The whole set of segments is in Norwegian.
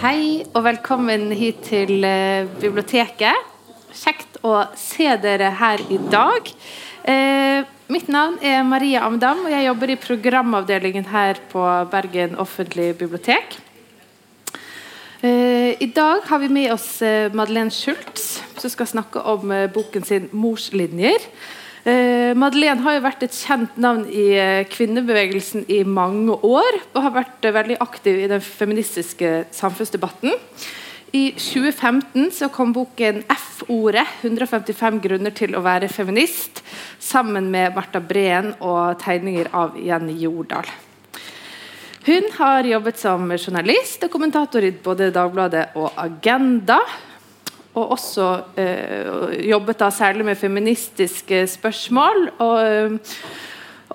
Hei og velkommen hit til eh, biblioteket. Kjekt å se dere her i dag. Eh, mitt navn er Maria Amdam, og jeg jobber i programavdelingen her på Bergen offentlige bibliotek. Eh, I dag har vi med oss Madeleine Schultz, som skal snakke om boken sin 'Morslinjer'. Eh, Madeleine har jo vært et kjent navn i eh, kvinnebevegelsen i mange år, og har vært eh, veldig aktiv i den feministiske samfunnsdebatten. I 2015 så kom boken F-ordet 155 grunner til å være feminist, sammen med Marta Breen og tegninger av Jenny Jordal. Hun har jobbet som journalist og kommentator i både Dagbladet og Agenda. Og også eh, jobbet da særlig med feministiske spørsmål. Og, eh,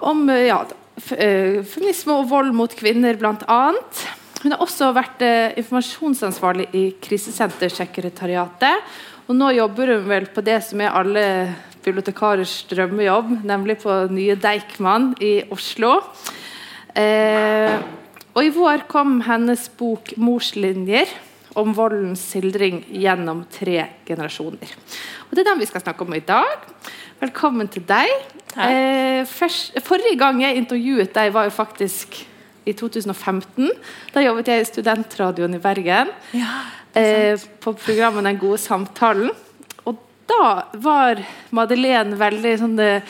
om eh, ja, feminisme og vold mot kvinner, bl.a. Hun har også vært eh, informasjonsansvarlig i Krisesentersekretariatet. Og nå jobber hun vel på det som er alle bibliotekarers drømmejobb, nemlig på Nye Deichman i Oslo. Eh, og I vår kom hennes bok 'Morslinjer' om voldens skildring gjennom tre generasjoner. Og Det er den vi skal snakke om i dag. Velkommen til deg. Eh, først, forrige gang jeg intervjuet deg, var jo faktisk i 2015. Da jobbet jeg i Studentradioen i Bergen. eh, på programmet Den gode samtalen. Og da var Madeleine veldig sånn det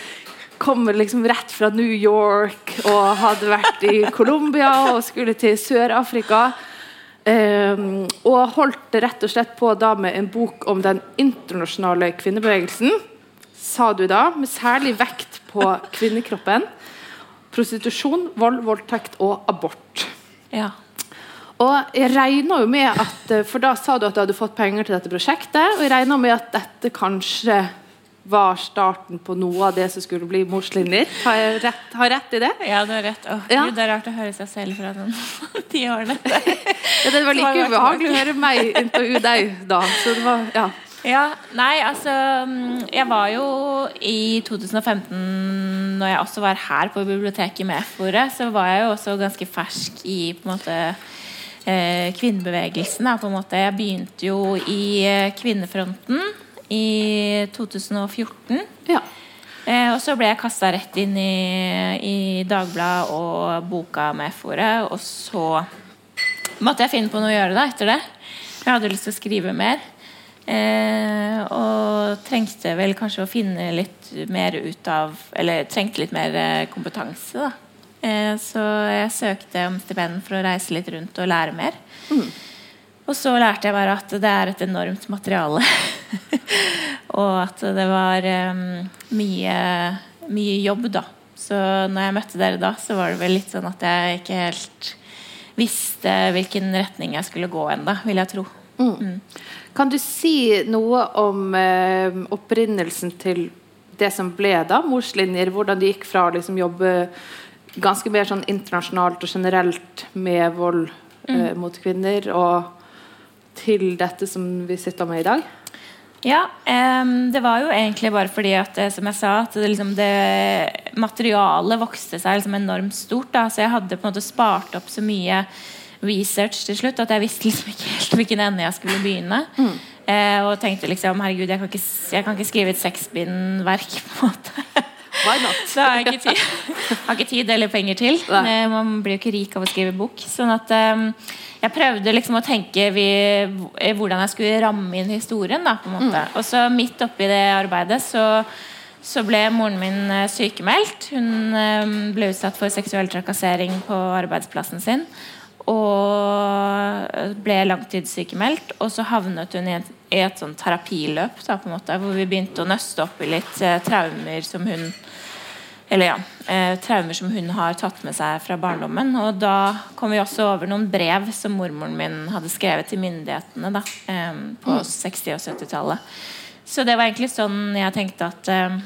kommer liksom rett fra New York og hadde vært i Colombia og skulle til Sør-Afrika. Um, og holdt rett og slett på da med en bok om den internasjonale kvinnebevegelsen, sa du da, med særlig vekt på kvinnekroppen, prostitusjon, vold, voldtekt og abort. Ja. Og jeg regner jo med at, eh, For da sa du at du hadde fått penger til dette prosjektet, og jeg regner med at dette kanskje var starten på noe av det som skulle bli morslinjer. Har jeg rett, har jeg rett i det? ja, du har rett. Åh, Ja. Gud, det er rart å høre seg selv fra den ti årene. Ja, det var like ubehagelig å høre meg intervjue deg da. Så det var, ja. Ja, nei, altså mm, Jeg var jo i 2015, når jeg også var her på biblioteket med F-ordet, så var jeg jo også ganske fersk i på en måte eh, kvinnebevegelsen. Da, på en måte. Jeg begynte jo i eh, Kvinnefronten i 2014. ja. Eh, og så ble jeg kasta rett inn i, i Dagbladet og boka med F-ordet. Og så måtte jeg finne på noe å gjøre da etter det. Jeg hadde lyst til å skrive mer. Eh, og trengte vel kanskje å finne litt mer ut av Eller trengte litt mer eh, kompetanse, da. Eh, så jeg søkte om stipend for å reise litt rundt og lære mer. Og så lærte jeg bare at det er et enormt materiale. og at det var um, mye, mye jobb, da. Så når jeg møtte dere da, så var det vel litt sånn at jeg ikke helt visste hvilken retning jeg skulle gå ennå, vil jeg tro. Kan du si noe om eh, opprinnelsen til det som ble da morslinjer? Hvordan det gikk fra å liksom, jobbe ganske mer sånn internasjonalt og generelt med vold eh, mot kvinner, og til dette som vi sitter med i dag? Ja, um, det var jo egentlig bare fordi at eh, som jeg sa, at det, liksom, det materialet vokste seg liksom enormt stort. Da. Så jeg hadde på en måte spart opp så mye research til slutt at jeg visste liksom ikke helt hvilken ende jeg skulle begynne. Eh, og tenkte liksom herregud, jeg kan ikke, jeg kan ikke skrive et seksbindverk. på en måte? Det har jeg ikke tid, har ikke tid eller penger til. Nei. Eh, Man blir jo ikke rik av å skrive bok. Sånn at eh, jeg prøvde liksom å tenke vi, eh, hvordan jeg skulle ramme inn historien. Da, måte. Og så midt oppi det arbeidet så, så ble moren min eh, sykemeldt. Hun eh, ble utsatt for seksuell trakassering på arbeidsplassen sin. Og ble langtidssykemeldt. Og så havnet hun i et, i et sånn terapiløp da, måte, hvor vi begynte å nøste opp i litt eh, traumer som hun eller ja, eh, traumer som hun har tatt med seg fra barndommen. Og da kom vi også over noen brev som mormoren min hadde skrevet til myndighetene da, eh, på 60- og 70-tallet. Så det var egentlig sånn jeg tenkte at eh,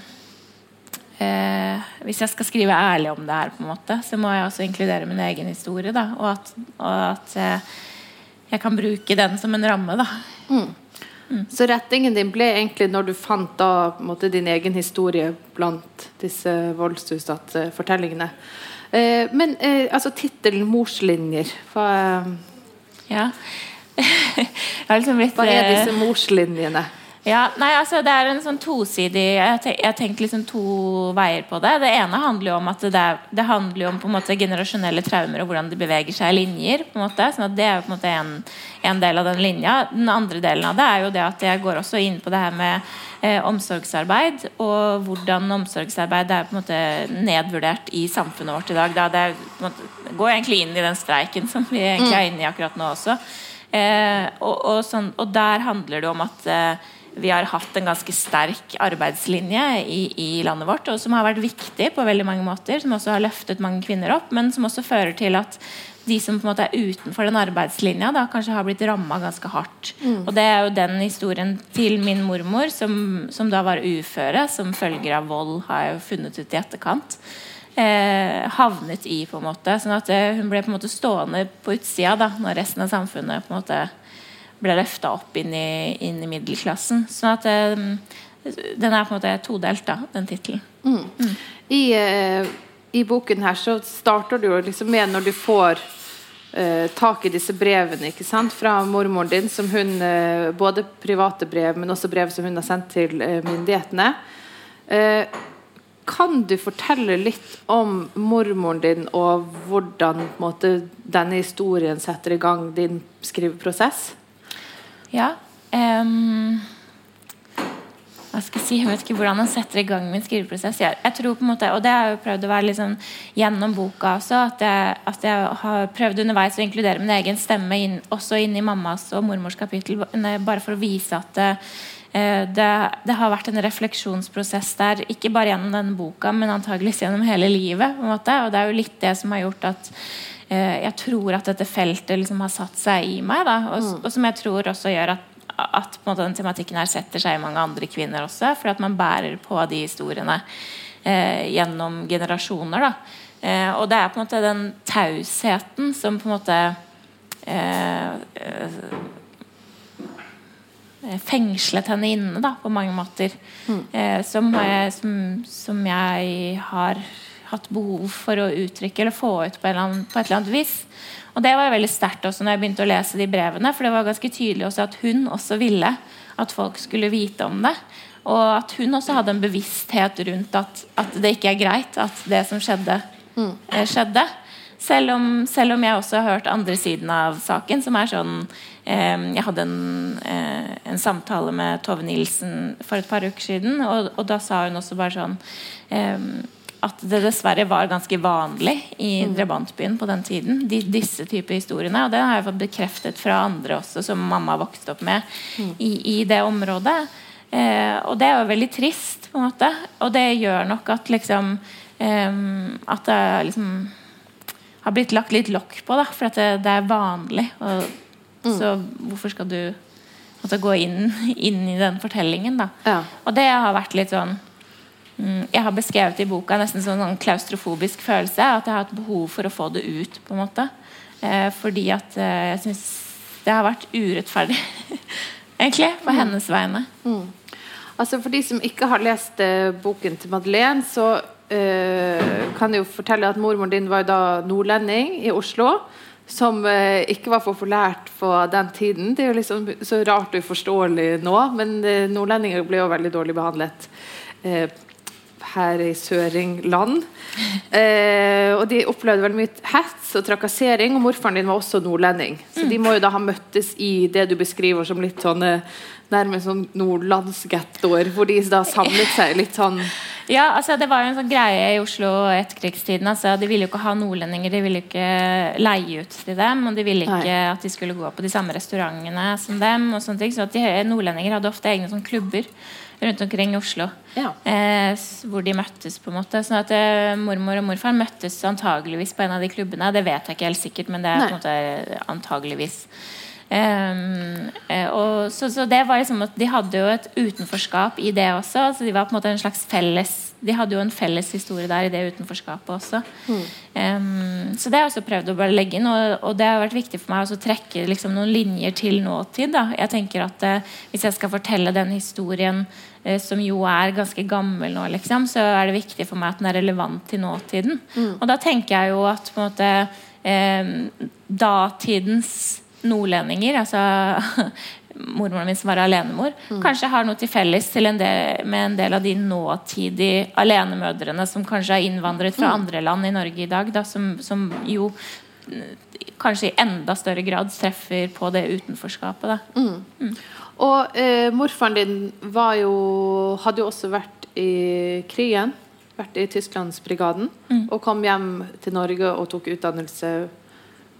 eh, hvis jeg skal skrive ærlig om det her, på en måte, så må jeg også inkludere min egen historie. Da, og at, og at eh, jeg kan bruke den som en ramme. Da. Så rettingen din ble egentlig når du fant da, måte, din egen historie blant disse voldsutsatte fortellingene. Eh, men eh, altså tittelen 'Morslinjer', hva, Ja. Jeg liksom litt, hva er eh, disse morslinjene? Ja, nei, altså Det er en sånn tosidig Jeg har tenkt liksom to veier på det. Det ene handler jo om at det, er, det handler jo om på en måte generasjonelle traumer og hvordan det beveger seg i linjer. på en måte, sånn at Det er jo på en måte en, en del av den linja. Den andre delen av det er jo det at jeg går også inn på det her med eh, omsorgsarbeid. Og hvordan omsorgsarbeid er på en måte nedvurdert i samfunnet vårt i dag. Da det måte, går egentlig inn i den streiken som vi egentlig er inne i akkurat nå også. Eh, og, og, sånn, og der handler det om at eh, vi har hatt en ganske sterk arbeidslinje i, i, landet vårt, og som har vært viktig på veldig mange måter. Som også har løftet mange kvinner opp, men som også fører til at de som på en måte er utenfor den arbeidslinja, da kanskje har blitt ramma ganske hardt. Og Det er jo den historien til min mormor, som, som da var uføre, som følger av vold, har jeg jo funnet ut i etterkant. Eh, havnet i, på en måte. sånn at eh, hun ble på en måte stående på utsida da, når resten av samfunnet på en måte ble løfta opp inn i, inn i, middelklassen. Sånn at eh, den er på en måte todelt, da, den tittelen. Mm. I, eh, I, boken her så starter du jo liksom med når du får eh, tak i disse brevene ikke sant? fra mormoren din, som hun eh, både private brev, men også brev som hun har sendt til eh, myndighetene. Eh, kan du fortelle litt om mormoren din og hvordan måte, denne historien setter i gang din skriveprosess? Ja. Um, hva skal jeg si? Jeg vet ikke hvordan han setter i gang min skriveprosess. Jeg, jeg, tror på en måte, Og det har jeg jo prøvd å være liksom gjennom boka også. At jeg, at jeg, har prøvd underveis å inkludere min egen stemme inn, også inn i mammas og mormors kapittel. Bare for å vise at det, det, det, har vært en refleksjonsprosess der. Ikke bare gjennom denne boka, men antageligvis gjennom hele livet. Og det er jo litt det som har gjort at jeg tror at dette feltet liksom har satt seg i meg. Da, og, mm. og, som jeg tror også gjør at, at den tematikken her setter seg i mange andre kvinner også. For at man bærer på de historiene eh, gjennom generasjoner. Eh, og det er på en måte den tausheten som på en måte eh, eh fengslet henne inne da, på mange måter. Mm. Eh, som, som, som jeg har hatt behov for å uttrykke eller få ut på, annen, på et eller annet vis. Og Det var veldig sterkt også når jeg begynte å lese de brevene. For det var ganske tydelig også at hun også ville at folk skulle vite om det. Og at hun også hadde en bevissthet rundt at, at det ikke er greit at det som skjedde, mm. skjedde. Selv om, selv om, jeg også har hørt andre siden av saken, som er sånn eh, Jeg hadde en, eh, en, samtale med Tove Nilsen for et par uker siden, og, og da sa hun også bare sånn eh, at det dessverre var ganske vanlig i mm. drabantbyen på den tiden. De, disse typer historiene. Og det har jeg fått bekreftet fra andre også, som mamma vokste opp med mm. i, i, det området. Eh, og det er jo veldig trist, på en måte. Og det gjør nok at liksom eh, At det liksom har blitt lagt litt lokk på, da, for at det, det er vanlig. Og, mm. Så hvorfor skal du måtte gå inn, inn i den fortellingen, da? Ja. Og det har vært litt sånn jeg har beskrevet i boka nesten som en klaustrofobisk følelse. At jeg har hatt behov for å få det ut. på en måte eh, Fordi at eh, jeg syns det har vært urettferdig, egentlig, på mm. hennes vegne. Mm. Altså For de som ikke har lest eh, boken til Madeleine, så uh, kan jeg jo fortelle at mormoren din var da nordlending i Oslo. Som eh, ikke var populært på den tiden. Det er jo liksom så rart og uforståelig nå, men eh, nordlendinger ble jo veldig dårlig behandlet her i Søringland. Eh, og de opplevde veldig mye hets og trakassering, og morfaren din var også nordlending. Så de må jo da ha møttes i det du beskriver som litt sånn nærmest sånn nordlandsgettoer, hvor de da samlet seg litt sånn Ja, altså det var jo en sånn greie i Oslo etter krigstiden. Altså, de ville jo ikke ha nordlendinger, de ville ikke leie ut til dem. Og de ville ikke Nei. at de skulle gå på de samme restaurantene som dem. og sånne ting, Så de, nordlendinger hadde ofte egne sånn klubber rundt omkring i Oslo. Ja. Eh, hvor de møttes. på en måte Sånn at eh, Mormor og morfar møttes antageligvis på en av de klubbene. Det vet jeg ikke helt sikkert, men det er Nei. på en måte antageligvis. Um, og, så, så, det var liksom at De hadde jo et utenforskap i det også. Så de var på en måte en slags felles de hadde jo en felles historie der i det utenforskapet også. Um, så det har jeg også prøvd å bare legge inn, og, og det har vært viktig for meg å trekke liksom, noen linjer til nåtid. Da. Jeg tenker at uh, Hvis jeg skal fortelle den historien uh, som jo er ganske gammel nå, liksom, så er det viktig for meg at den er relevant til nåtiden. Mm. Og da tenker jeg jo at på en måte um, datidens nordlendinger, altså mormoren min som var alenemor, mm. kanskje har noe til felles til en del, med en del av de nåtidige alenemødrene som kanskje har innvandret fra mm. andre land i Norge i dag, da, som, som, jo kanskje i enda større grad treffer på det utenforskapet. Mm. mm. Og eh, morfaren din jo, hadde jo også vært i krigen. Vært i Tysklandsbrigaden. Mm. Og kom hjem til Norge og tok utdannelse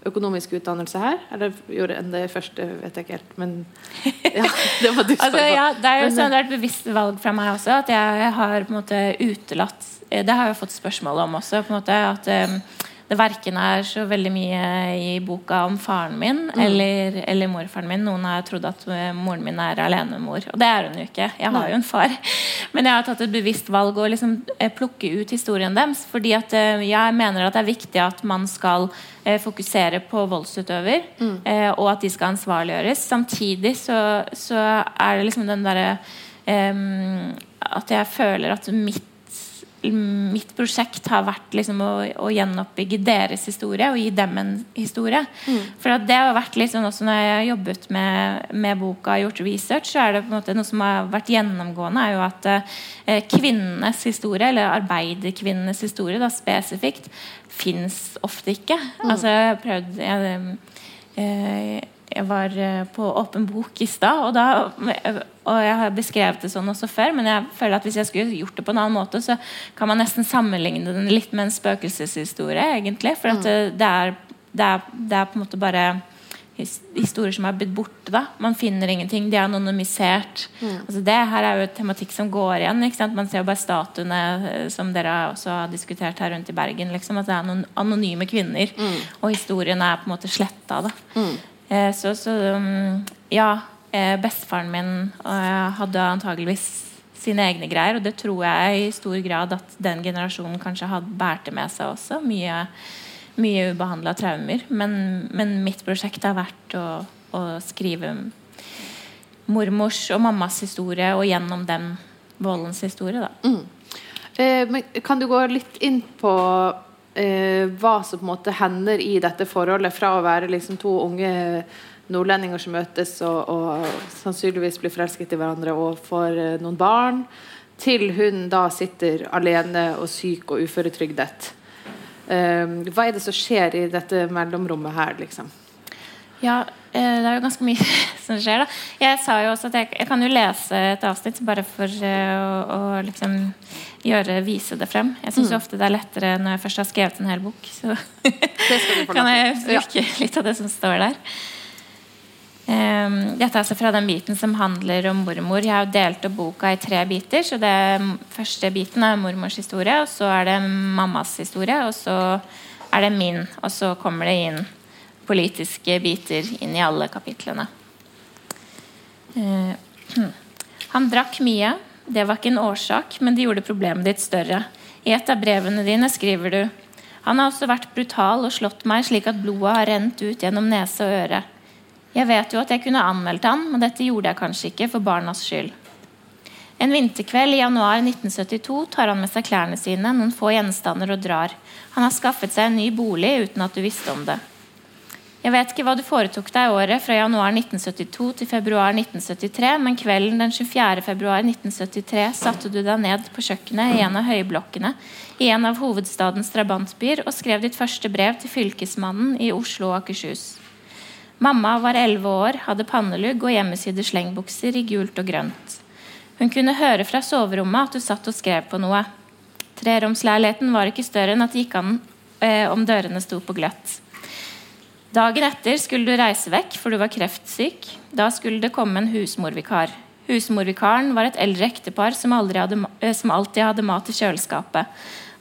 økonomisk utdannelse her? Eller gjorde en det første, vet jeg ikke helt. Men ja, det var du altså, ja, Det er jo sånn, det er et bevisst valg fra meg også, at jeg har på en måte utelatt Det har jeg fått spørsmål om også. på en måte, at um, det verken er så veldig mye i boka om faren min mm. eller, eller, morfaren min. Noen har trodd at eh, moren min er alenemor, og det er hun jo ikke. Jeg har jo en far. Men jeg har tatt et bevisst valg å liksom eh, plukke ut historien deres. Fordi at eh, jeg mener at det er viktig at man skal fokusere på voldsutøver, mm. og at de skal ansvarliggjøres. Samtidig så, så er det liksom den derre um, At jeg føler at mitt mitt prosjekt har vært liksom å, å, gjenoppbygge deres historie og gi dem en historie. Mm. For det har vært liksom også Når jeg har jobbet med, med boka og gjort research, så er det på en måte noe som har vært gjennomgående, er jo at eh, kvinnenes historie, eller arbeiderkvinnenes historie da, spesifikt, fins ofte ikke. Mm. Altså, jeg har prøvd jeg, eh, jeg var eh, på Åpen bok i stad, og, og jeg har beskrevet det sånn også før, men jeg føler at hvis jeg skulle gjort det på en annen måte, så kan man nesten sammenligne den litt med en spøkelseshistorie, egentlig. For at mm. det, det, er, det, er, det, er, på en måte bare historier som er blitt borte. da Man finner ingenting. De er anonymisert. Mm. Altså det her er jo et tematikk som går igjen. Man ser jo bare statuene eh, som dere også har diskutert her rundt i Bergen. Liksom, at det er noen anonyme kvinner. Mm. Og historien er på en måte sletta. Mm. Eh, så, så um, ja. Eh, bestefaren min eh, hadde antageligvis sine egne greier, og det tror jeg i stor grad at den generasjonen kanskje hadde bærte med seg også. Mye, mye ubehandla traumer. Men, men, mitt prosjekt har vært å, å, skrive mormors og mammas historie, og gjennom den voldens historie. Da. Mm. Eh, kan du gå litt inn på eh, hva som på en måte hender i dette forholdet, fra å være liksom to unge nordlendinger som møtes og, og, sannsynligvis blir forelsket i hverandre og får eh, noen barn, til hun da sitter alene og syk og uføretrygdet. Eh, hva er det som skjer i dette mellomrommet her, liksom? Ja, eh, det er jo ganske mye som skjer, da. Jeg sa jo også at jeg, jeg kan jo lese et avsnitt bare for uh, å, å, liksom gjøre, vise det frem. Jeg syns mm. ofte det er lettere når jeg først har skrevet en hel bok. Så kan jeg bruke ja. litt av det som står der. Um, dette er altså fra den biten som handler om mormor. Jeg har delt opp boka i tre biter. så det Første biten er mormors historie, og så er det mammas historie, og så er det min. Og så kommer det inn politiske biter inn i alle kapitlene. Uh, Han drakk mye. Det var ikke en årsak, men det gjorde problemet ditt større. I et av brevene dine skriver du Han har også vært brutal og slått meg slik at blodet har rent ut gjennom nese og øre. Jeg vet jo at jeg kunne anmeldt han, men dette gjorde jeg kanskje ikke for barnas skyld. En vinterkveld i januar 1972 tar han med seg klærne sine, noen få gjenstander og drar. Han har skaffet seg en ny bolig uten at du visste om det. Jeg vet ikke hva du foretok deg året fra januar 1972 til februar 1973, men kvelden den 24. februar 1973 satte du deg ned på kjøkkenet i en av høyblokkene i en av hovedstadens drabantbyer og skrev ditt første brev til fylkesmannen i Oslo og Akershus. Mamma var elleve år, hadde pannelugg og hjemmesydde slengbukser i gult og grønt. Hun kunne høre fra soverommet at du satt og skrev på noe. Treromsleiligheten var ikke større enn at det gikk an eh, om dørene sto på gløtt. Dagen etter skulle du reise vekk, for du var kreftsyk. Da skulle det komme en husmorvikar. Husmorvikaren var et eldre ektepar som, hadde, eh, som alltid hadde mat i kjøleskapet.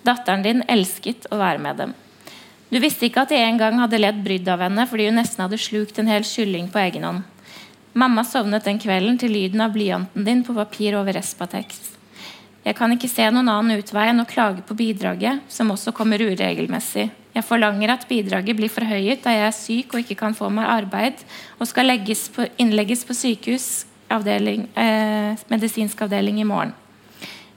Datteren din elsket å være med dem. Du visste ikke at de en gang hadde ledd brydd av henne fordi hun nesten hadde slukt en hel kylling på egen hånd. Mamma sovnet den kvelden til lyden av blyanten din på papir over Respatex. Jeg kan ikke se noen annen utvei enn å klage på bidraget, som også kommer uregelmessig. Jeg forlanger at bidraget blir forhøyet da jeg er syk og ikke kan få meg arbeid og skal på, innlegges på sykehus avdeling, eh, medisinsk avdeling i morgen.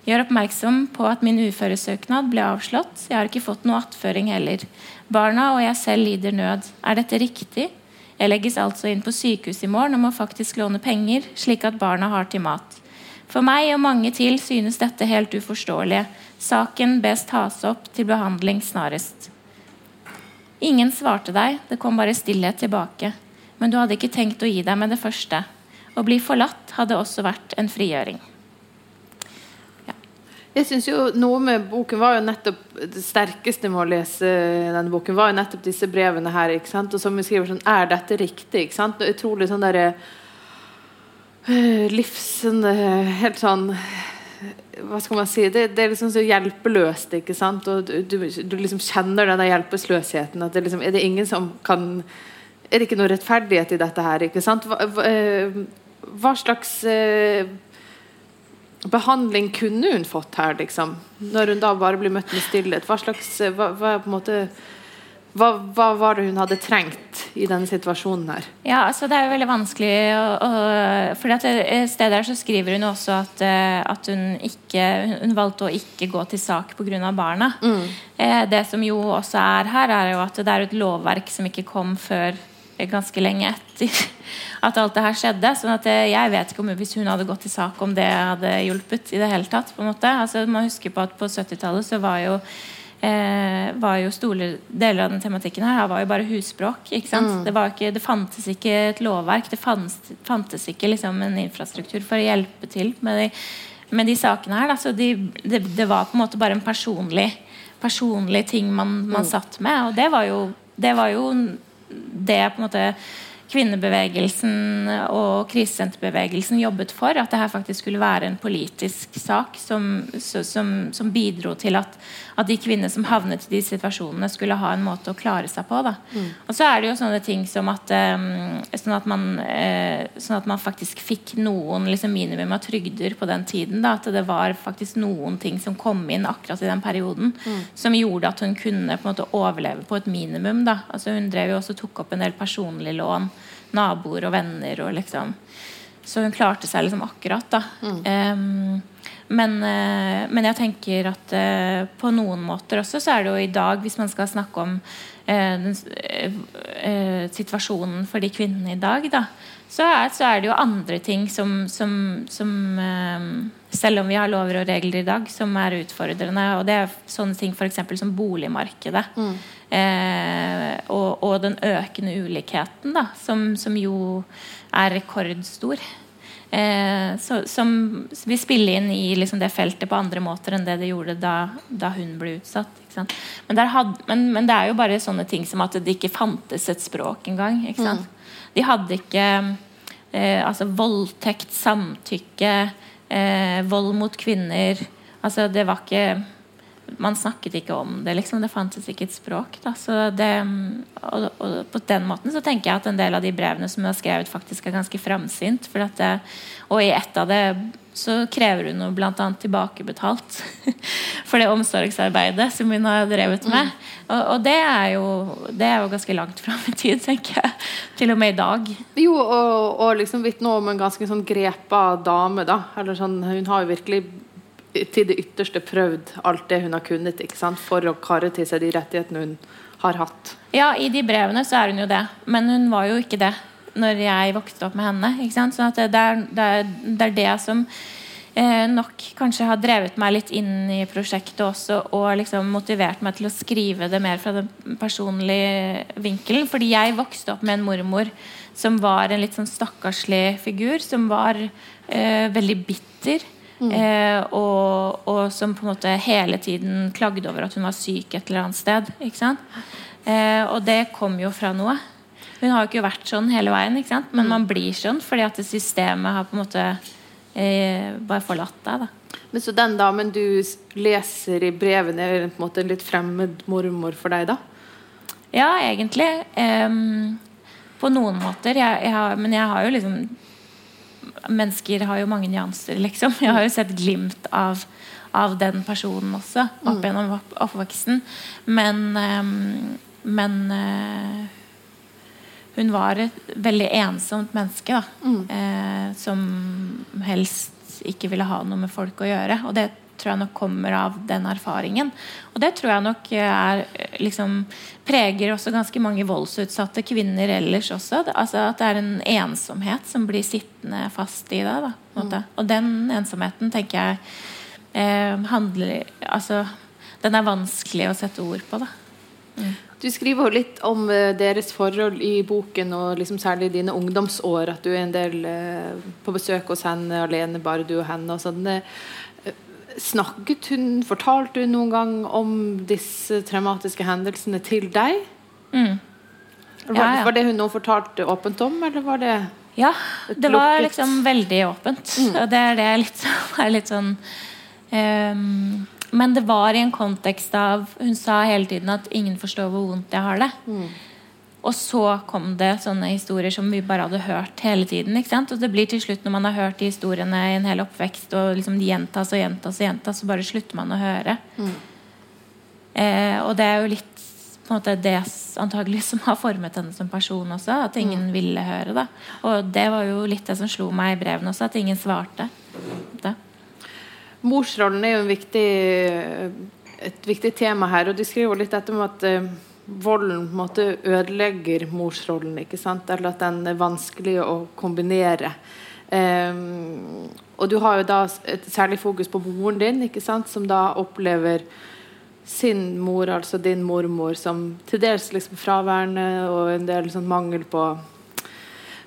Gjør oppmerksom på at min uføresøknad ble avslått. Jeg har ikke fått noe attføring heller. Barna og jeg selv lider nød. Er dette riktig? Jeg legges altså inn på sykehus i morgen og må faktisk låne penger, slik at barna har til mat. For meg og mange til synes dette helt uforståelig. Saken bes tas opp til behandling snarest. Ingen svarte deg, det kom bare stillhet tilbake. Men du hadde ikke tenkt å gi deg med det første. Å bli forlatt hadde også vært en frigjøring. Ja. Jeg synes jo Noe med boken var jo nettopp det sterkeste med å lese denne boken, var jo nettopp disse brevene her. ikke sant? Og som vi skriver sånn Er dette riktig? ikke sant? Utrolig sånn derre livsende, livs... Sånn, uh, helt sånn hva skal man si, det, det, er liksom så hjelpeløst. ikke sant? Og du, du, liksom kjenner denne hjelpeløsheten. at det liksom, Er det ingen som kan Er det ikke noe rettferdighet i dette her? ikke sant? Hva, hva, uh, hva slags eh, behandling kunne hun fått her, liksom? Når hun da bare blir møtt med stillhet. Hva slags hva, hva, en måte, hva, hva, var det hun hadde trengt i denne situasjonen her? Ja, altså Det er jo veldig vanskelig å, å For et sted her så skriver hun også at, eh, at hun ikke Hun valgte å ikke gå til sak pga. barna. Mm. Eh, det som jo også er her, er jo at det er et lovverk som ikke kom før ganske lenge etter at alt det her skjedde. sånn at eh, jeg vet ikke om hvis hun hadde gått til sak om det hadde hjulpet i det hele tatt. på en måte. Altså, man husker på at på 70-tallet så var jo eh, var jo store deler av den tematikken her var jo bare sant? Mm. Det, ikke, det, fantes ikke et lovverk. Det fantes, fantes ikke liksom en infrastruktur for å hjelpe til med de, med de sakene her. Altså, de, det, det, var på en måte bare en personlig, personlig ting man, man mm. satt med. Og det var jo, det var jo det på en måte kvinnebevegelsen og krisesenterbevegelsen jobbet for. At det her faktisk skulle være en politisk sak som, som, som bidro til at, at, de kvinnene som havnet i de situasjonene, skulle ha en måte å klare seg på. Mm. Og så er det jo sånne ting som at, sånn, at man, uh, sånn at man faktisk fikk noen liksom, minimum av trygder på den tiden. Da, at det var faktisk noen ting som kom inn akkurat i den perioden mm. som gjorde at hun kunne på en måte overleve på et minimum. Da. Altså, hun drev jo også tok opp en del personlige lån naboer og venner. Og liksom. Så hun klarte seg liksom akkurat, da. Mm. Um, men, uh, men, jeg tenker at uh, på noen måter også så er det jo i dag, hvis man skal snakke om uh, den, situasjonen for de kvinnene i dag, da, så er, så er, det jo andre ting som, som, som Selv om vi har lover og regler i dag, som er utfordrende. Og det er sånne ting f.eks. som boligmarkedet. Mm. Eh, og, og, den økende ulikheten, da, som, som jo er rekordstor. Eh, så, som vil spille inn i liksom, det feltet på andre måter enn det det gjorde da, da hun ble utsatt. Men, had, men, men, det er jo bare sånne ting som at det ikke fantes et språk engang. ikke Mm. De hadde ikke eh, altså voldtekt, samtykke, eh, vold mot kvinner. Altså, det var ikke man snakket ikke om det. liksom, Det fantes ikke et språk. da, så det, og, og, På den måten så tenker jeg at en del av de brevene som jeg har skrevet, faktisk er ganske framsynt. Og i ett av det så krever hun bl.a. tilbakebetalt for det omsorgsarbeidet som hun har drevet med. Mm. Og, og det, er jo, det, er jo, ganske langt fram i tid, tenker jeg. Til og med i dag. Jo, og, og liksom vitne om en ganske sånn grepa dame, da. Eller sånn, hun har jo virkelig til det ytterste prøvd alt det hun har kunnet for å karre til seg de rettighetene hun har hatt. Ja, i de brevene så er hun jo det. Men hun var jo ikke det når jeg vokste opp med henne. Ikke sant? Så det er, det, er, det, er, det som eh, nok kanskje har drevet meg litt inn i prosjektet også, og liksom motivert meg til å skrive det mer fra den personlige vinkelen. Fordi jeg vokste opp med en mormor som var en litt sånn stakkarslig figur, som var eh, veldig bitter. Mm. Eh, og, og, som på en måte hele tiden klagde over at hun var syk et eller annet sted. Eh, og det kom jo fra noe. Hun har jo ikke vært sånn hele veien, men mm. man blir sånn fordi at systemet har på en måte eh, bare forlatt deg. Da. Men Så den damen du leser i brevene, er på en måte litt fremmed mormor for deg, da? Ja, egentlig. Um, på noen måter. Jeg, jeg har, men jeg har jo liksom mennesker har jo mange nyanser, liksom. Jeg har jo sett glimt av, av den personen også opp gjennom opp, oppveksten. Men, men uh, hun var et veldig ensomt menneske. Da, mm. eh, som helst ikke ville ha noe med folk å gjøre. Og det tror jeg nok kommer av den erfaringen. Og det tror jeg nok er, liksom, preger også ganske mange voldsutsatte kvinner ellers også. Altså At det er en ensomhet som blir sittende fast i deg. Mm. Og den ensomheten tenker jeg eh, handler Altså den er vanskelig å sette ord på. da mm. Du skriver jo litt om uh, deres forhold i boken, og liksom særlig dine ungdomsår. At du er en del uh, på besøk hos henne alene, bare du og henne. og sånn. Snakket hun, Fortalte hun noen gang om disse traumatiske hendelsene til deg? Mm. Ja, ja. Var, det hun nå fortalte åpent om, eller var det Ja, det var liksom veldig åpent. Mm. Og det er det litt, er litt sånn um, Men det var i en kontekst av Hun sa hele tiden at 'ingen forstår hvor vondt jeg har det'. Mm. Og så kom det sånne historier som vi bare hadde hørt hele tiden. Og det blir til slutt, når man har hørt de historiene i en hel oppvekst, og liksom de gjentas og gjentas, og gjentas, så bare slutter man å høre. Mm. Eh, og det er jo litt på en måte det antagelig som har formet henne som person også. At ingen mm. ville høre. da Og det var jo litt det som slo meg i brevene også, at ingen svarte. Det. Morsrollen er jo viktig, et viktig tema her, og du skriver litt dette med at eh, volden måte ødelegger morsrollen. ikke sant? Eller at den er vanskelig å kombinere. Um, og du har jo da et særlig fokus på moren din, ikke sant? som da opplever sin mor, altså din mormor, som til dels liksom fraværende og en del sånn mangel på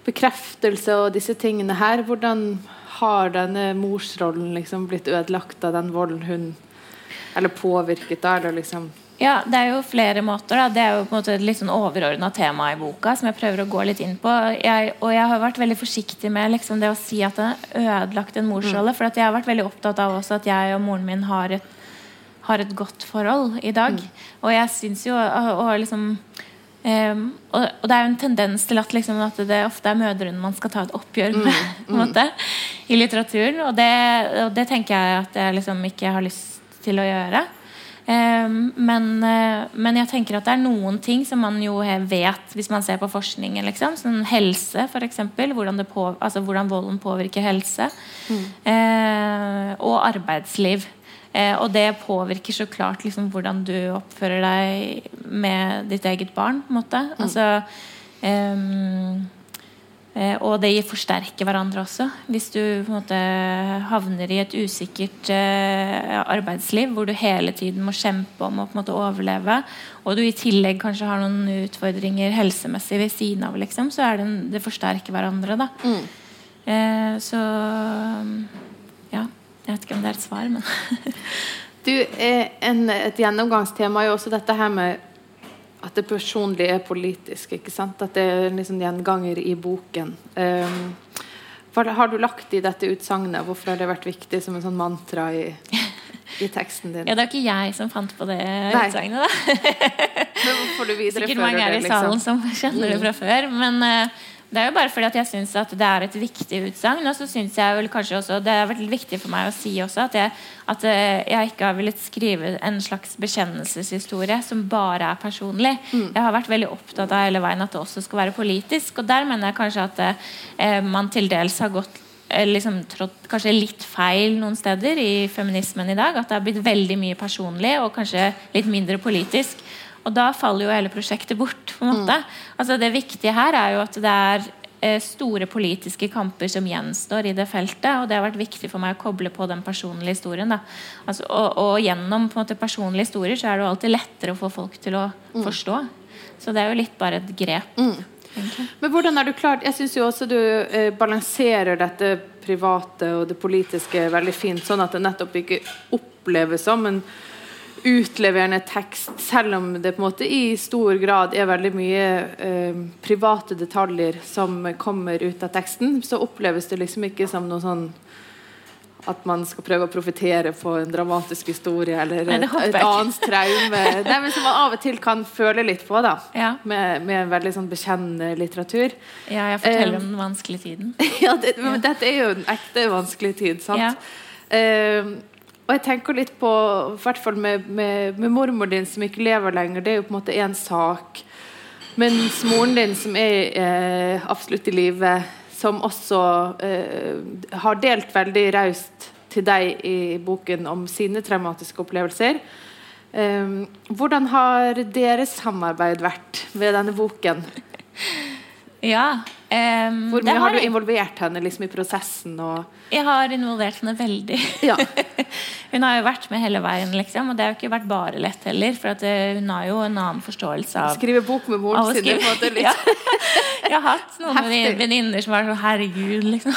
bekreftelse og disse tingene her. Hvordan har denne morsrollen liksom blitt ødelagt av den volden hun Eller påvirket, da? Eller liksom ja, det er jo flere måter. Da. Det er jo på en måte et litt sånn overordna tema i boka som jeg prøver å gå litt inn på. Jeg, og jeg har vært veldig forsiktig med liksom, det å si at den har ødelagt en morsrolle. Mm. For jeg har vært veldig opptatt av også at jeg og moren min har et, har et godt forhold i dag. Mm. Og jeg syns jo og, og liksom um, og, og, det er jo en tendens til at, liksom, at det ofte er mødrene man skal ta et oppgjør med mm. mm. i litteraturen. Og det, og det tenker jeg at jeg liksom ikke har lyst til å gjøre. Um, men, uh, men, jeg tenker at det er noen ting som man jo vet hvis man ser på forskningen. Liksom. Sånn helse, f.eks. Hvordan, på, altså hvordan volden påvirker helse. Mm. Uh, og arbeidsliv. Eh, og det påvirker så klart liksom, hvordan du oppfører deg med ditt eget barn. på en måte. Mm. Altså, eh, og det forsterker hverandre også. Hvis du på en måte havner i et usikkert eh, arbeidsliv hvor du hele tiden må kjempe om å på en måte overleve, og du i tillegg kanskje har noen utfordringer helsemessig ved siden av, liksom, så er det, en, det forsterker hverandre. da mm. eh, Så ja. Jeg vet ikke om det er et svar, men Du, en, Et gjennomgangstema er jo også dette her med at det personlige er politisk. ikke sant? At det er en liksom gjenganger i boken. Um, har du lagt i dette utsagnet? Hvorfor har det vært viktig som en sånn mantra i, i teksten din? Ja, Det er ikke jeg som fant på det utsagnet, da. Men får du Sikkert mange her i salen liksom? som kjenner det fra før. Men uh, det er jo bare fordi at jeg syns at det er et viktig utsagn. Og så syns jeg vel kanskje også Det har vært viktig for meg å si også at jeg, at eh, jeg ikke har villet skrive en slags bekjennelseshistorie som bare er personlig. Mm. Jeg har vært veldig opptatt av hele veien at det også skal være politisk. Og der mener jeg kanskje at eh, man til dels har gått eh, liksom trådt kanskje litt feil noen steder i feminismen i dag. At det har blitt veldig mye personlig og kanskje litt mindre politisk. Og da faller jo hele prosjektet bort. på en måte. Mm. Altså Det viktige her er jo at det er eh, store politiske kamper som gjenstår i det feltet. Og det har vært viktig for meg å koble på den personlige historien. Altså, og, og, gjennom måte, personlige historier så er det jo alltid lettere å få folk til å mm. forstå. Så det er jo litt bare et grep. Mm. Men hvordan er du klart Jeg syns jo også du eh, balanserer dette private og det politiske veldig fint, sånn at det nettopp ikke oppleves som en utleverende tekst, selv om det på en måte i stor grad er veldig mye eh, private detaljer som kommer ut av teksten, så oppleves det liksom ikke som noe sånn at man skal prøve å profitere på en dramatisk historie eller Nei, et, et annet traume. Nei, men Som man av og til kan føle litt på, da. Ja. Med, med en veldig sånn bekjennende litteratur. Ja, jeg forteller Um, om den vanskelige tiden. ja, det, men dette er jo en ekte vanskelig tid, sant? Ja. Eh, og jeg tenker litt på, i hvert fall med, med, med mormor din som ikke lever lenger, det er jo på en måte én sak. Mens moren din som er eh, absolutt i live, som også eh, har delt veldig raust til deg i boken om sine traumatiske opplevelser. Eh, hvordan har deres samarbeid vært ved denne boken? Ja. Em, Hvor mye har du involvert henne liksom, i prosessen? Og, Jeg har involvert henne veldig. ja. Hun har jo vært med hele veien, liksom, og det har jo ikke vært bare lett heller. For at eh, hun har jo en annen forståelse av Skrive bok med moren sin. det skrive. Ja. Jeg har hatt noen venninner som var sånn herregud, liksom.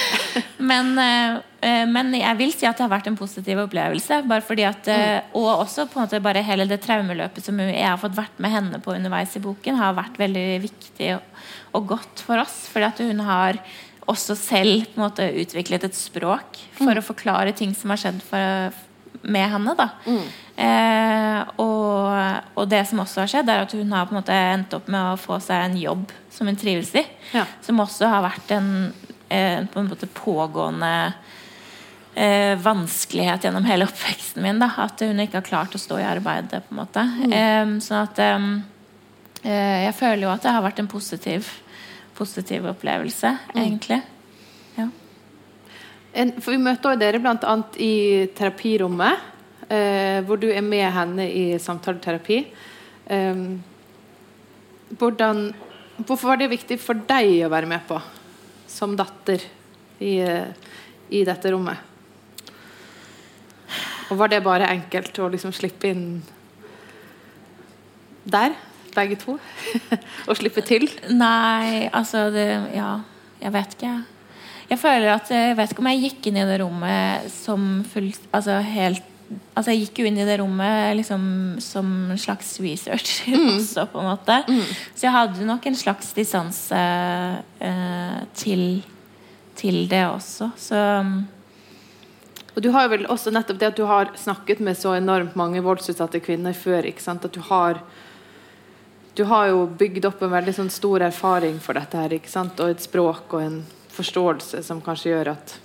men, eh, men jeg vil si at det har vært en positiv opplevelse. Bare fordi at, eh, Og også på en måte bare hele det traumeløpet som jeg har fått vært med henne på underveis i boken, har vært veldig viktig og, og godt for oss. Fordi at hun har også selv på en måte utviklet et språk for å forklare ting som har skjedd for, med henne. da eh, og, og det som også har skjedd, er at hun har på en måte endt opp med å få seg en jobb som hun trives i. Ja. Som også har vært en, en, på en måte pågående eh, vanskelighet gjennom hele oppveksten min. Da, at hun ikke har klart å stå i arbeidet. på en måte eh, Sånn at eh, Jeg føler jo at det har vært en positiv, positiv opplevelse, egentlig. Ja. En, for vi møter jo dere bl.a. i terapirommet, eh, hvor du er med henne i samtaleterapi. Eh, hvordan, hvorfor var det viktig for deg å være med på som datter i, eh, i dette rommet? Og var det bare enkelt å liksom slippe inn der, begge to? og slippe til? Nei, altså det, Ja, jeg vet ikke. Jeg føler at Jeg vet ikke om jeg gikk inn i det rommet som fullt Altså helt Altså Jeg gikk jo inn i det rommet liksom som en slags research også, på en måte. Så jeg hadde nok en slags distanse eh, til, til det også. Så Og du har jo vel også nettopp det at du har snakket med så enormt mange voldsutsatte kvinner før. ikke sant? At du har Du har jo bygd opp en veldig sånn stor erfaring for dette her, ikke sant? Og et språk og en forståelse som kanskje gjør at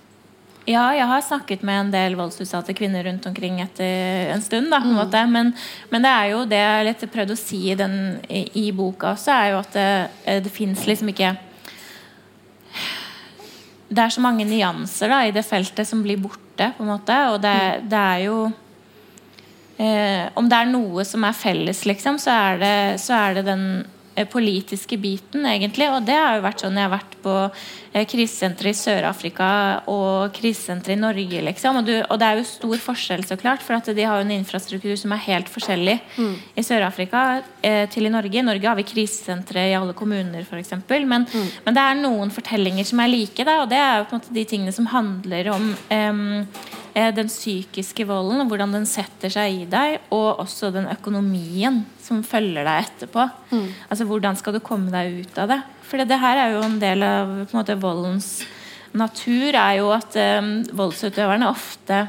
Ja, jeg har snakket med en del voldsutsatte kvinner rundt omkring etter en stund. Da, på en måte. Men, men det er jo det jeg litt prøvde å si i, den, i, i boka også, er jo at det, det fins liksom ikke Det er så mange nyanser da, i det feltet som blir borte, på en måte. Og det, det er jo eh, Om det er noe som er felles, liksom, så er det, så er det den politiske biten, egentlig. Og det har jo vært sånn jeg har vært på eh, krisesenteret i Sør-Afrika og krisesenteret i Norge, liksom. Og, du, og det er jo stor forskjell, så klart, for at de har jo en infrastruktur som er helt forskjellig i Sør-Afrika eh, til i Norge. I Norge har vi krisesentre i alle kommuner, f.eks. Men, men det er noen fortellinger som er like, da, og det er jo på en måte de tingene som handler om eh, den psykiske volden, og hvordan den setter seg i deg, og også den økonomien som følger deg etterpå. Altså Hvordan skal du komme deg ut av det? For det her er jo en del av på en måte, voldens natur, er jo at um, voldsutøverne ofte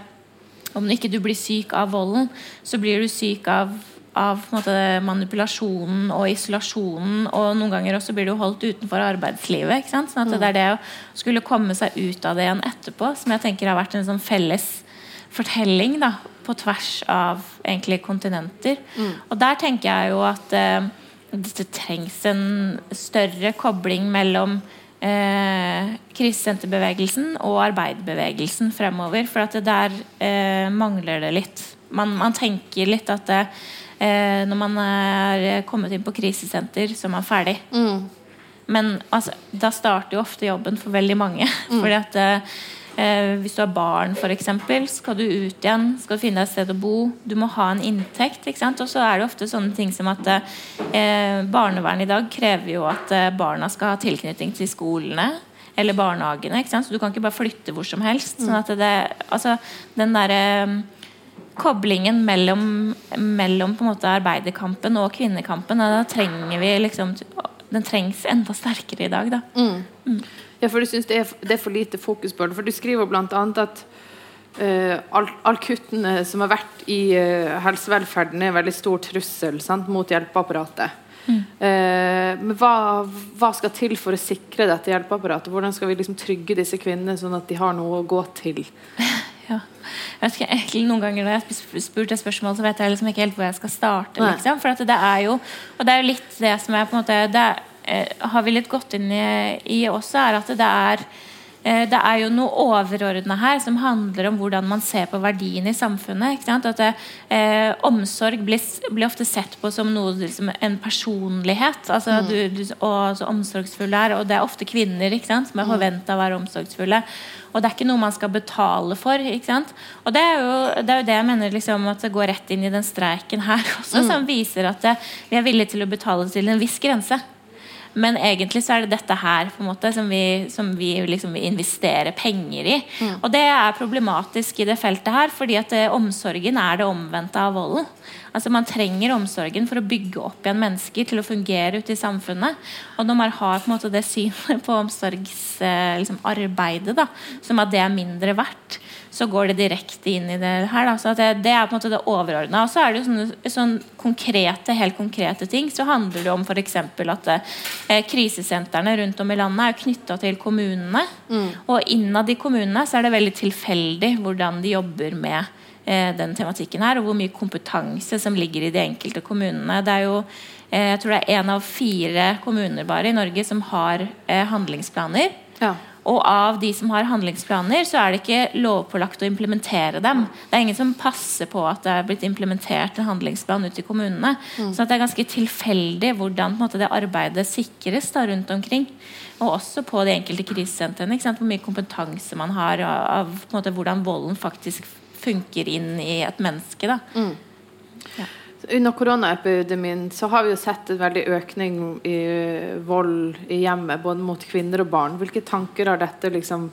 Om ikke du blir syk av volden, så blir du syk av av måte, manipulasjonen og isolasjonen, og noen ganger også blir du holdt utenfor arbeidslivet. ikke sant? Sånn at det er det å skulle komme seg ut av det igjen etterpå, som jeg tenker har vært en sånn felles fortelling da, på tvers av egentlig kontinenter. Og der tenker jeg jo at eh, det trengs en større kobling mellom eh, krisesenterbevegelsen og arbeiderbevegelsen fremover. For at det der eh, mangler det litt. Man, man tenker litt at det, eh, når man er kommet inn på krisesenter, så er man ferdig. Men altså, da starter jo ofte jobben for veldig mange. Fordi at eh, hvis du har barn, f.eks., skal du ut igjen, skal du finne deg et sted å bo. Du må ha en inntekt. Og så er det ofte sånne ting som at eh, barnevern i dag krever jo at eh, barna skal ha tilknytning til skolene. Eller barnehagene. Så du kan ikke bare flytte hvor som helst. sånn at det, altså, den derre koblingen mellom, mellom på en måte arbeiderkampen og kvinnekampen, da trenger vi liksom den trengs enda sterkere i dag. Da. Ja, for du syns det, det, er for lite fokus på det? For du skriver bl.a. at uh, all, all, kuttene som har vært i uh, helsevelferden, er en veldig stor trussel sant, mot hjelpeapparatet. Mm. Uh, men hva, hva, skal til for å sikre dette hjelpeapparatet? Hvordan skal vi liksom trygge disse kvinnene, sånn at de har noe å gå til? Ja. Jeg vet ikke, Noen ganger når jeg spurte spørsmål, så vet jeg liksom ikke helt hvor jeg skal starte. Liksom. For det er jo Og det er jo litt det som er på en måte det er, Eh, har vi litt gått inn i, i også, er at det er eh, det er jo noe overordna her som handler om hvordan man ser på verdiene i samfunnet. At det, eh, Omsorg blir, blir, ofte sett på som noe liksom, en personlighet. Altså, mm. du, du, og så omsorgsfulle er, og det er ofte kvinner som er mm. forventa å være omsorgsfulle. Og det er ikke noe man skal betale for. Og det er, jo, det er jo det jeg mener liksom, at det går rett inn i den streiken her også, mm. som viser at det, vi er villige til å betale til en viss grense. Men egentlig så er det dette her på en måte som vi, som vi liksom investerer penger i. Mm. Og det er problematisk i det feltet her, fordi at det, eh, omsorgen er det omvendte av volden. Altså Man trenger omsorgen for å bygge opp igjen mennesker til å fungere ute i samfunnet. Og når man har på en måte det synet på omsorgsarbeidet, liksom, som at det er mindre verdt, så går det direkte inn i det her. Da. Så det, det, er på en måte det overordna. Og så er det jo sånne, sånne, konkrete, helt konkrete ting. Så handler det om f.eks. at eh, krisesentrene rundt om i landet er knytta til kommunene. Mm. Og innad i kommunene så er det veldig tilfeldig hvordan de jobber med eh, den tematikken her, og hvor mye kompetanse som ligger i de enkelte kommunene. Det er jo eh, jeg tror det er én av fire kommuner bare i Norge som har eh, handlingsplaner. Ja. Og av de som har handlingsplaner, så er det ikke lovpålagt å implementere dem. Det er ingen som passer på at det er blitt implementert en handlingsplan ute i kommunene. Mm. Så det er ganske tilfeldig hvordan måte, det arbeidet sikres da, rundt omkring. Og også på de enkelte krisesentrene. Hvor mye kompetanse man har av måte, hvordan volden faktisk funker inn i et menneske. Da. Mm. Ja. Under koronaepidemien så har vi jo sett en veldig økning i vold i hjemmet, både mot kvinner og barn. Hvilke tanker har dette liksom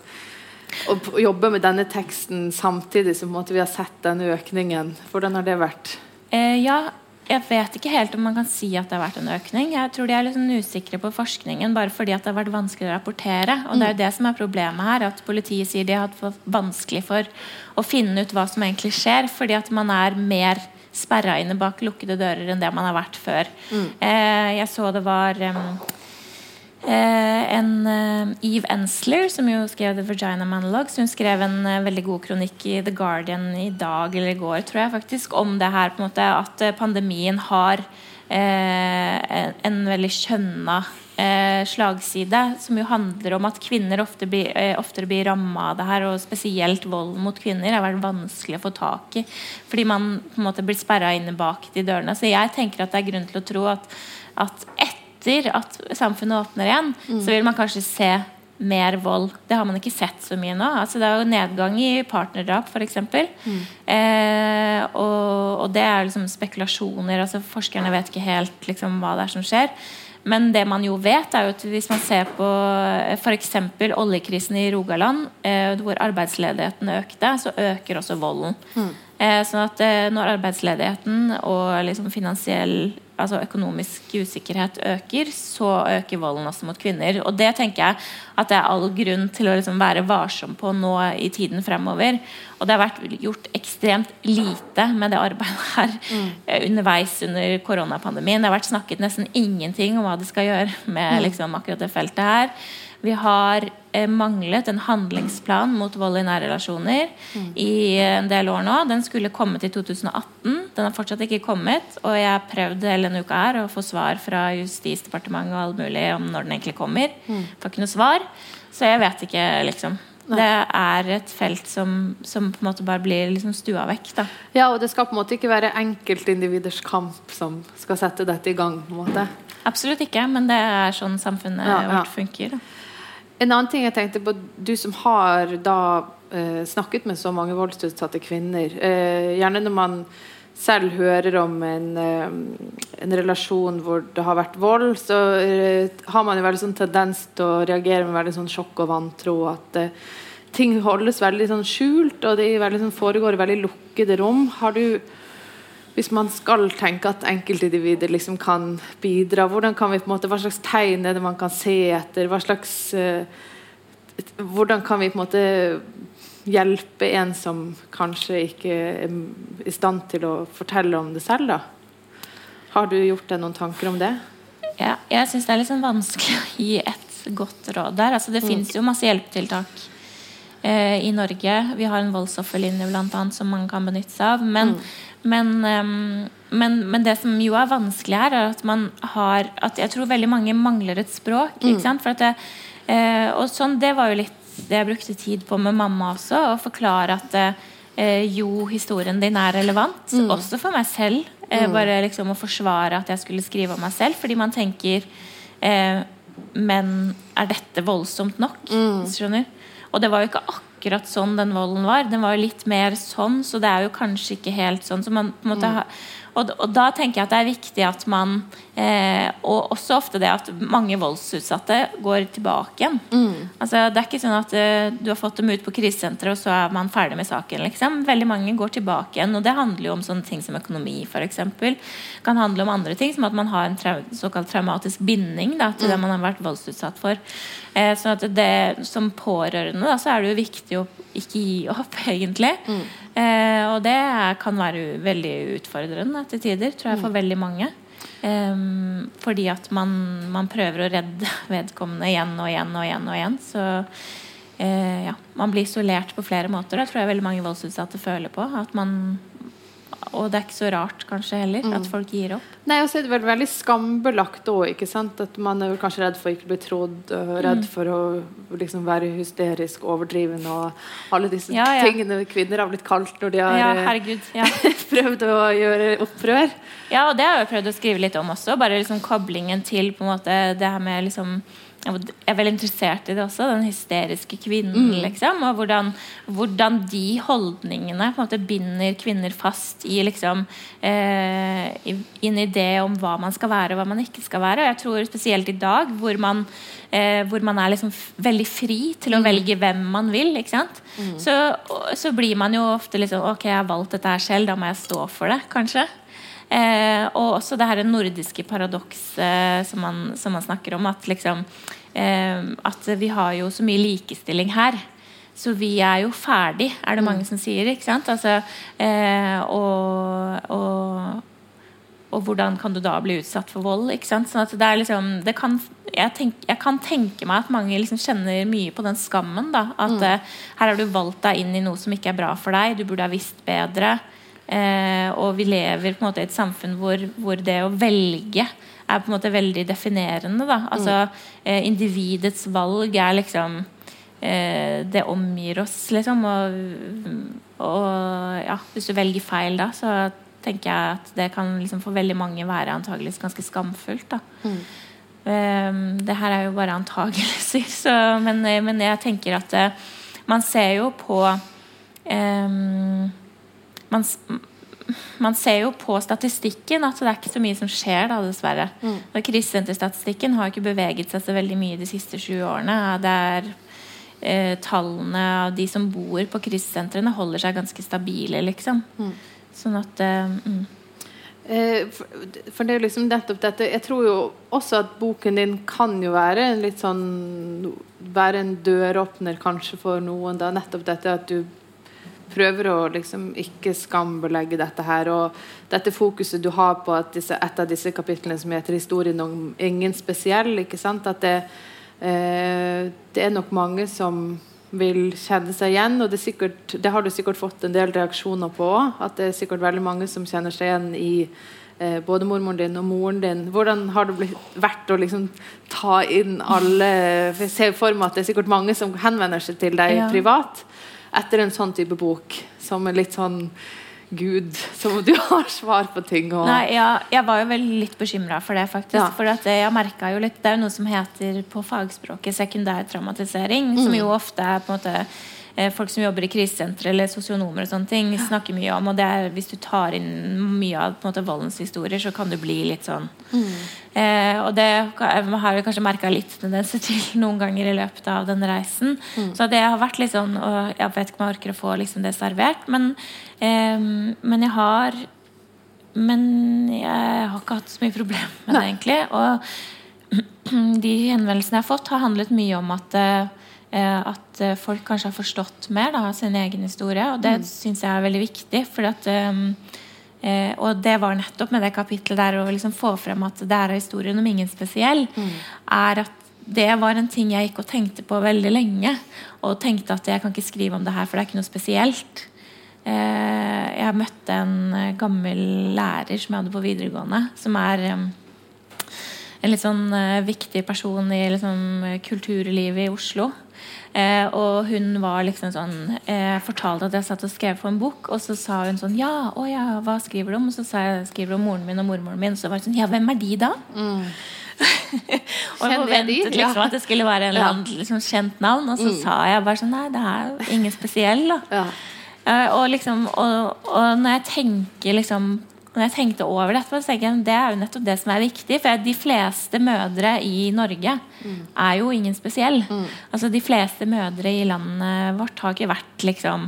å jobbe med denne teksten samtidig som vi har sett denne økningen? Hvordan har det vært? Eh, ja, jeg vet ikke helt om man kan si at det har vært en økning. Jeg tror de er litt sånn usikre på forskningen bare fordi det har vært vanskelig å rapportere. Og det er jo det som er problemet her, at politiet sier de har hatt vanskelig for å finne ut hva som egentlig skjer, fordi at man er mer sperra inne bak lukkede dører enn det man har vært før. Mm. Eh, jeg så det var um, eh, en uh, Eve Ensler, som jo skrev The Vagina Monologues, hun skrev en uh, veldig god kronikk i The Guardian i dag eller i går, tror jeg faktisk, om det her på en måte at pandemien har en, en veldig skjønna eh, slagside, som jo handler om at kvinner ofte blir, eh, oftere blir ramma av det her, og spesielt vold mot kvinner har vært vanskelig å få tak i. Fordi man på en måte blir sperra inne bak de dørene. Så jeg tenker at det er grunn til å tro at, at etter at samfunnet åpner igjen, mm. så vil man kanskje se mer vold. Det har man ikke sett så mye nå. Altså, det er jo nedgang i partnerdrap, f.eks. Mm. Eh, og, og, det er liksom spekulasjoner. Altså, forskerne vet ikke helt liksom, hva det er som skjer. Men det man jo vet, er jo at hvis man ser på eh, f.eks. oljekrisen i Rogaland, eh, hvor arbeidsledigheten økte, så øker også volden. Mm. Eh, sånn at når arbeidsledigheten og liksom finansiell altså økonomisk usikkerhet øker, så øker volden også mot kvinner. Og det tenker jeg at det er all grunn til å liksom være varsom på nå i tiden fremover. Og det har vært gjort ekstremt lite med det arbeidet her mm. underveis under koronapandemien. Det har vært snakket nesten ingenting om hva det skal gjøre med mm. liksom, akkurat det feltet her. Vi har eh, manglet en handlingsplan mot vold i nære relasjoner mm. i en del år nå. Den skulle kommet i 2018. Den har fortsatt ikke kommet. Og jeg har prøvd hele denne uka her å få svar fra Justisdepartementet og alt mulig om når den egentlig kommer. Mm. Får ikke noe svar. Så jeg vet ikke, liksom. Nei. Det er et felt som, som, på en måte bare blir liksom stua vekk. Da. Ja, og det skal på en måte ikke være enkeltindividers kamp som skal sette dette i gang. på en måte. Absolutt ikke, men det er sånn samfunnet ja, ja. vårt funker. Da. En annen ting jeg tenkte på, Du som har da eh, snakket med så mange voldsutsatte kvinner. Eh, gjerne når man selv hører om en, eh, en, relasjon hvor det har vært vold, så eh, har man jo veldig sånn tendens til å reagere med veldig sånn sjokk og vantro. At eh, ting holdes veldig sånn skjult, og det veldig, sånn, foregår i veldig lukkede rom. Har du hvis man skal tenke at enkeltindivider liksom kan bidra, hvordan kan vi på en måte, hva slags tegn er det man kan se etter? Hva slags uh, hvordan kan vi på en måte hjelpe en som kanskje ikke er i stand til å fortelle om det selv, da? Har du gjort deg noen tanker om det? Ja, jeg syns det er litt sånn vanskelig å gi et godt råd der. Altså, det mm. fins jo masse hjelpetiltak eh, i Norge. Vi har en voldsofferlinje blant annet, som man kan benytte seg av. Men, mm. Men, men, men, det som jo er vanskelig her, er at man har at Jeg tror veldig mange mangler et språk. Mm. Det, eh, og sånn, det var jo litt det jeg brukte tid på med mamma også. Å forklare at eh, jo, historien din er relevant. Mm. Også for meg selv. Eh, mm. Bare liksom å forsvare at jeg skulle skrive om meg selv. Fordi man tenker eh, Men er dette voldsomt nok? Mm. Skjønner? Og det var jo ikke akkurat sånn den volden var. Den var jo litt mer sånn, så det er jo kanskje ikke helt sånn. Så man på en måte mm. Og, og, da tenker jeg at det er viktig at man eh, Og også ofte det at mange voldsutsatte går tilbake igjen. Mm. Altså, det er ikke sånn at eh, du har fått dem ut på krisesenteret, og så er man ferdig med saken. Liksom. Veldig mange går tilbake igjen. Og det handler jo om sånne ting som økonomi, f.eks. kan handle om andre ting, som at man har en trau såkalt traumatisk binding da, til mm. det man har vært voldsutsatt for. Eh, sånn at det, Som pårørende da, så er det jo viktig å ikke gi opp, egentlig. Mm. Eh, og det kan være veldig utfordrende til tider, tror jeg, for mm. veldig mange. Eh, fordi at man, man, prøver å redde vedkommende igjen og igjen og igjen. og igjen Så eh, ja, man blir isolert på flere måter. Det tror jeg veldig mange voldsutsatte føler på. At man og det er ikke så rart kanskje heller mm. at folk gir opp. Nei, er det vel veldig skambelagt òg. At man er kanskje redd for å ikke bli trodd, og redd mm. for å liksom være hysterisk, overdriven og alle disse ja, ja. tingene kvinner har blitt kalt når de har ja, herregud, prøvd å gjøre opprør. Ja, og det har jeg prøvd å skrive litt om også. Bare liksom koblingen til på en måte det her med liksom jeg er veldig interessert i det også, den hysteriske kvinnen. Mm. liksom, Og hvordan, hvordan, de holdningene på en måte binder kvinner fast i liksom eh, inn i det om hva man skal være og hva man ikke skal være. Og jeg tror spesielt i dag, hvor man, eh, hvor man er liksom veldig fri til å mm. velge hvem man vil, ikke sant? Mm. Så, så, blir man jo ofte liksom Ok, jeg har valgt dette her selv, da må jeg stå for det, kanskje. Eh, og også det her nordiske paradokset eh, som, som, man snakker om. At, liksom, eh, at vi har jo så mye likestilling her. Så vi er jo ferdig, er det mm. mange som sier. ikke sant? Altså, eh, og, og, og, hvordan kan du da bli utsatt for vold? ikke sant? Sånn at det er liksom, det kan, jeg, tenk, jeg, kan tenke meg at mange liksom kjenner mye på den skammen. da, At mm. eh, her har du valgt deg inn i noe som ikke er bra for deg. Du burde ha visst bedre. Eh, og vi lever på en måte i et samfunn hvor, hvor, det å velge er på en måte veldig definerende. Da. Altså, eh, individets valg er liksom eh, Det omgir oss, liksom. Og, og, ja, hvis du velger feil da, så tenker jeg at det kan liksom for veldig mange være antageligvis ganske skamfullt. da mm. Um, det her er jo bare antagelser, så, men, men, jeg tenker at uh, man ser jo på um, man, man, ser jo på statistikken at det er ikke så mye som skjer, da, dessverre. Mm. Krisesenterstatistikken har ikke beveget seg så veldig mye de siste sju årene. Det er eh, Tallene av de som bor på krisesentrene, holder seg ganske stabile, liksom. Mm. Sånn at eh, mm. Eh, for, det er liksom nettopp dette Jeg tror jo også at boken din kan jo være en litt sånn Være en døråpner kanskje for noen. da Nettopp dette at du prøver å liksom ikke skambelegge dette her. Og dette fokuset du har på disse, et av disse kapitlene som heter 'Historien om ingen spesiell', ikke sant? at det, eh, det er nok mange som vil kjenne seg igjen. Og det, sikkert, det har du sikkert fått en del reaksjoner på òg. At det er sikkert veldig mange som kjenner seg igjen i eh, både mormoren din og moren din. Hvordan har det blitt, vært å liksom ta inn alle Jeg ser for meg at det er sikkert mange som henvender seg til deg ja. privat etter en sånn type bok, som er litt sånn Gud, som om du har svar på ting. Og... Nei, ja, jeg var jo vel litt bekymra for det, faktisk. Ja. For jeg merka jo litt Det er jo noe som heter på fagspråket sekundær traumatisering, mm. som jo ofte er på en måte Eh, folk som jobber i krisesentre eller sosionomer og sånne ting, snakker mye om. Og det er, hvis du tar inn mye av på en måte, voldens historier, så kan du bli litt sånn mm. eh, Og det jeg har jeg kanskje merka litt tendenser til noen ganger i løpet av den reisen. Mm. Så det har vært litt sånn Og jeg vet ikke om jeg orker å få liksom, det servert, men, eh, men jeg har Men jeg har ikke hatt så mye problem med det, egentlig. Og de henvendelsene jeg har fått, har handlet mye om at eh, eh, at eh, folk kanskje har forstått mer da, av sin egen historie. Og det mm. syns jeg er veldig viktig. At, um, eh, og det var nettopp med det kapitlet der å liksom få frem at det er historien om ingen spesiell, mm. er at det var en ting jeg gikk og tenkte på veldig lenge. Og tenkte at jeg kan ikke skrive om det her, for det er ikke noe spesielt. Eh, jeg møtte en eh, gammel lærer som jeg hadde på videregående, som er en litt sånn eh, viktig person i liksom, kulturlivet i Oslo. Eh, og hun var liksom sånn eh, fortalte at jeg satt og skrev på en bok, og så sa hun sånn Ja, å ja, hva skriver du om? Og så sa jeg skriver om moren min og mormoren min. Og så var det sånn Ja, hvem er de, da? Mm. og jeg forventet liksom at det skulle være en annen liksom, kjent navn, og så mm. sa jeg bare sånn Nei, det er ingen spesiell, da. Ja. Eh, og, liksom, og, og, når jeg tenker liksom når jeg tenkte over dette, så jeg, det er jo nettopp det som er viktig. For de fleste mødre i Norge mm. er jo ingen spesiell. Mm. Altså De fleste mødre i landet vårt har ikke vært liksom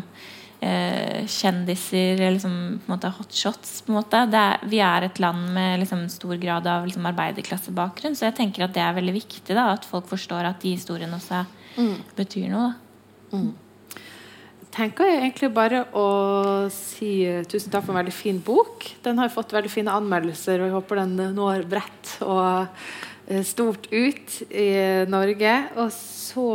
eh, kjendiser eller liksom, på en måte hotshots. På en måte. Er, vi er et land med liksom, stor grad av liksom, arbeiderklassebakgrunn, så jeg tenker at det er veldig viktig da, at folk forstår at de historiene også mm. betyr noe. Da. Mm tenker jeg egentlig bare å si tusen takk for en veldig fin bok. Den har fått veldig fine anmeldelser, og jeg håper den når bredt og eh, stort ut i Norge. Og så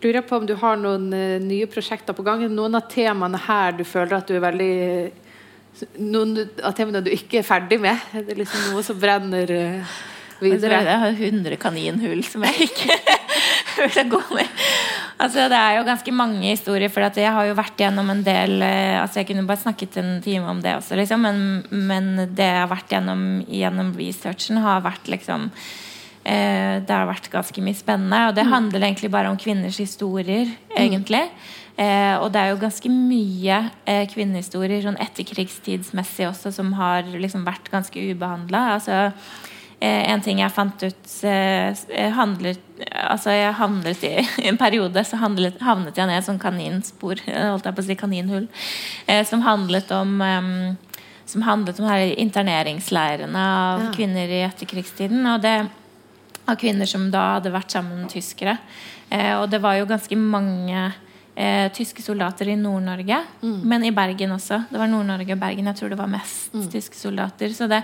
lurer jeg på om du har noen nye prosjekter på gang. Noen av temaene her du føler at du er veldig Noen av temaene du ikke er ferdig med? Er det liksom noe som brenner videre? Jeg har 100 kaninhull som jeg ikke vil gå med. Altså, det er jo ganske mange historier, for jeg har jo vært gjennom en del eh, altså Jeg kunne bare snakket en time om det også, liksom, men, men, det jeg har vært gjennom gjennom researchen, har vært liksom eh, Det har vært ganske mye spennende. Og det mm. handler egentlig bare om kvinners historier, mm. egentlig. Eh, og det er jo ganske mye eh, kvinnehistorier sånn etterkrigstidsmessig også som har liksom vært ganske ubehandla. Altså, en ting jeg fant ut eh, handlet, altså Jeg handlet i, i en periode så handlet, havnet jeg ned som kaninspor, holdt jeg på å si kaninhull, eh, som handlet om som handlet om her interneringsleirene av ja. kvinner i etterkrigstiden. og det Av kvinner som da hadde vært sammen med tyskere. og det var jo ganske mange eh, tyske soldater i Nord-Norge, mm. men i Bergen også. Det var Nord-Norge og Bergen. Jeg tror det var mest mm. tyske soldater. Så det,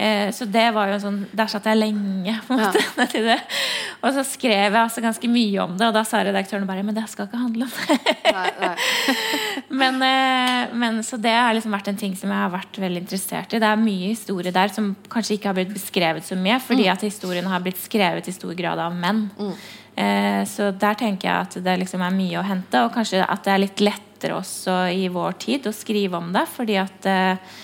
eh, så det, var jo sånn Der satt jeg lenge, på en måte. Ja. og så skrev jeg altså ganske mye om det, og da sa redaktøren bare Men det skal ikke handle om det. nei, nei. men, eh, men, så det har liksom vært en ting som jeg har vært veldig interessert i. Det er mye historie der som kanskje ikke har blitt beskrevet så mye, fordi mm. at historien har blitt skrevet i stor grad av menn. Eh, så der tenker jeg at det liksom er mye å hente, og kanskje at det er litt lettere også i vår tid å skrive om det, fordi at eh,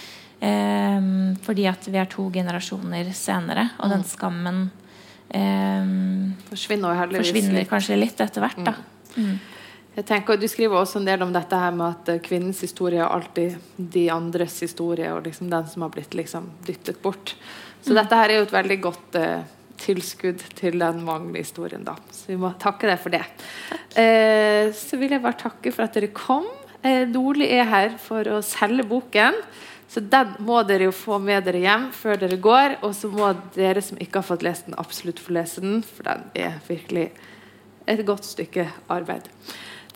eh fordi at vi er to generasjoner senere, og den mm. skammen eh, forsvinner, forsvinner kanskje litt etter hvert. da mm. mm. Jeg tenker, Du skriver også en del om dette her med at kvinnens historie er alltid de andres historie, og liksom den som har blitt liksom dyttet bort. Så mm. dette her er jo et veldig godt eh, tilskudd til den Magne-historien. da. Så vi må takke deg for det. Eh, så vil jeg bare takke for at dere kom. Eh, Nordli er her for å selge boken. Så den må dere jo få med dere hjem før dere går. Og så må dere som ikke har fått lest den, absolutt få lese den, for den er virkelig et godt stykke arbeid.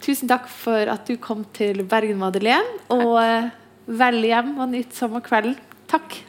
Tusen takk for at du kom til Bergen Madeleine, og eh, vel hjem og nytt sommerkvelden. Takk.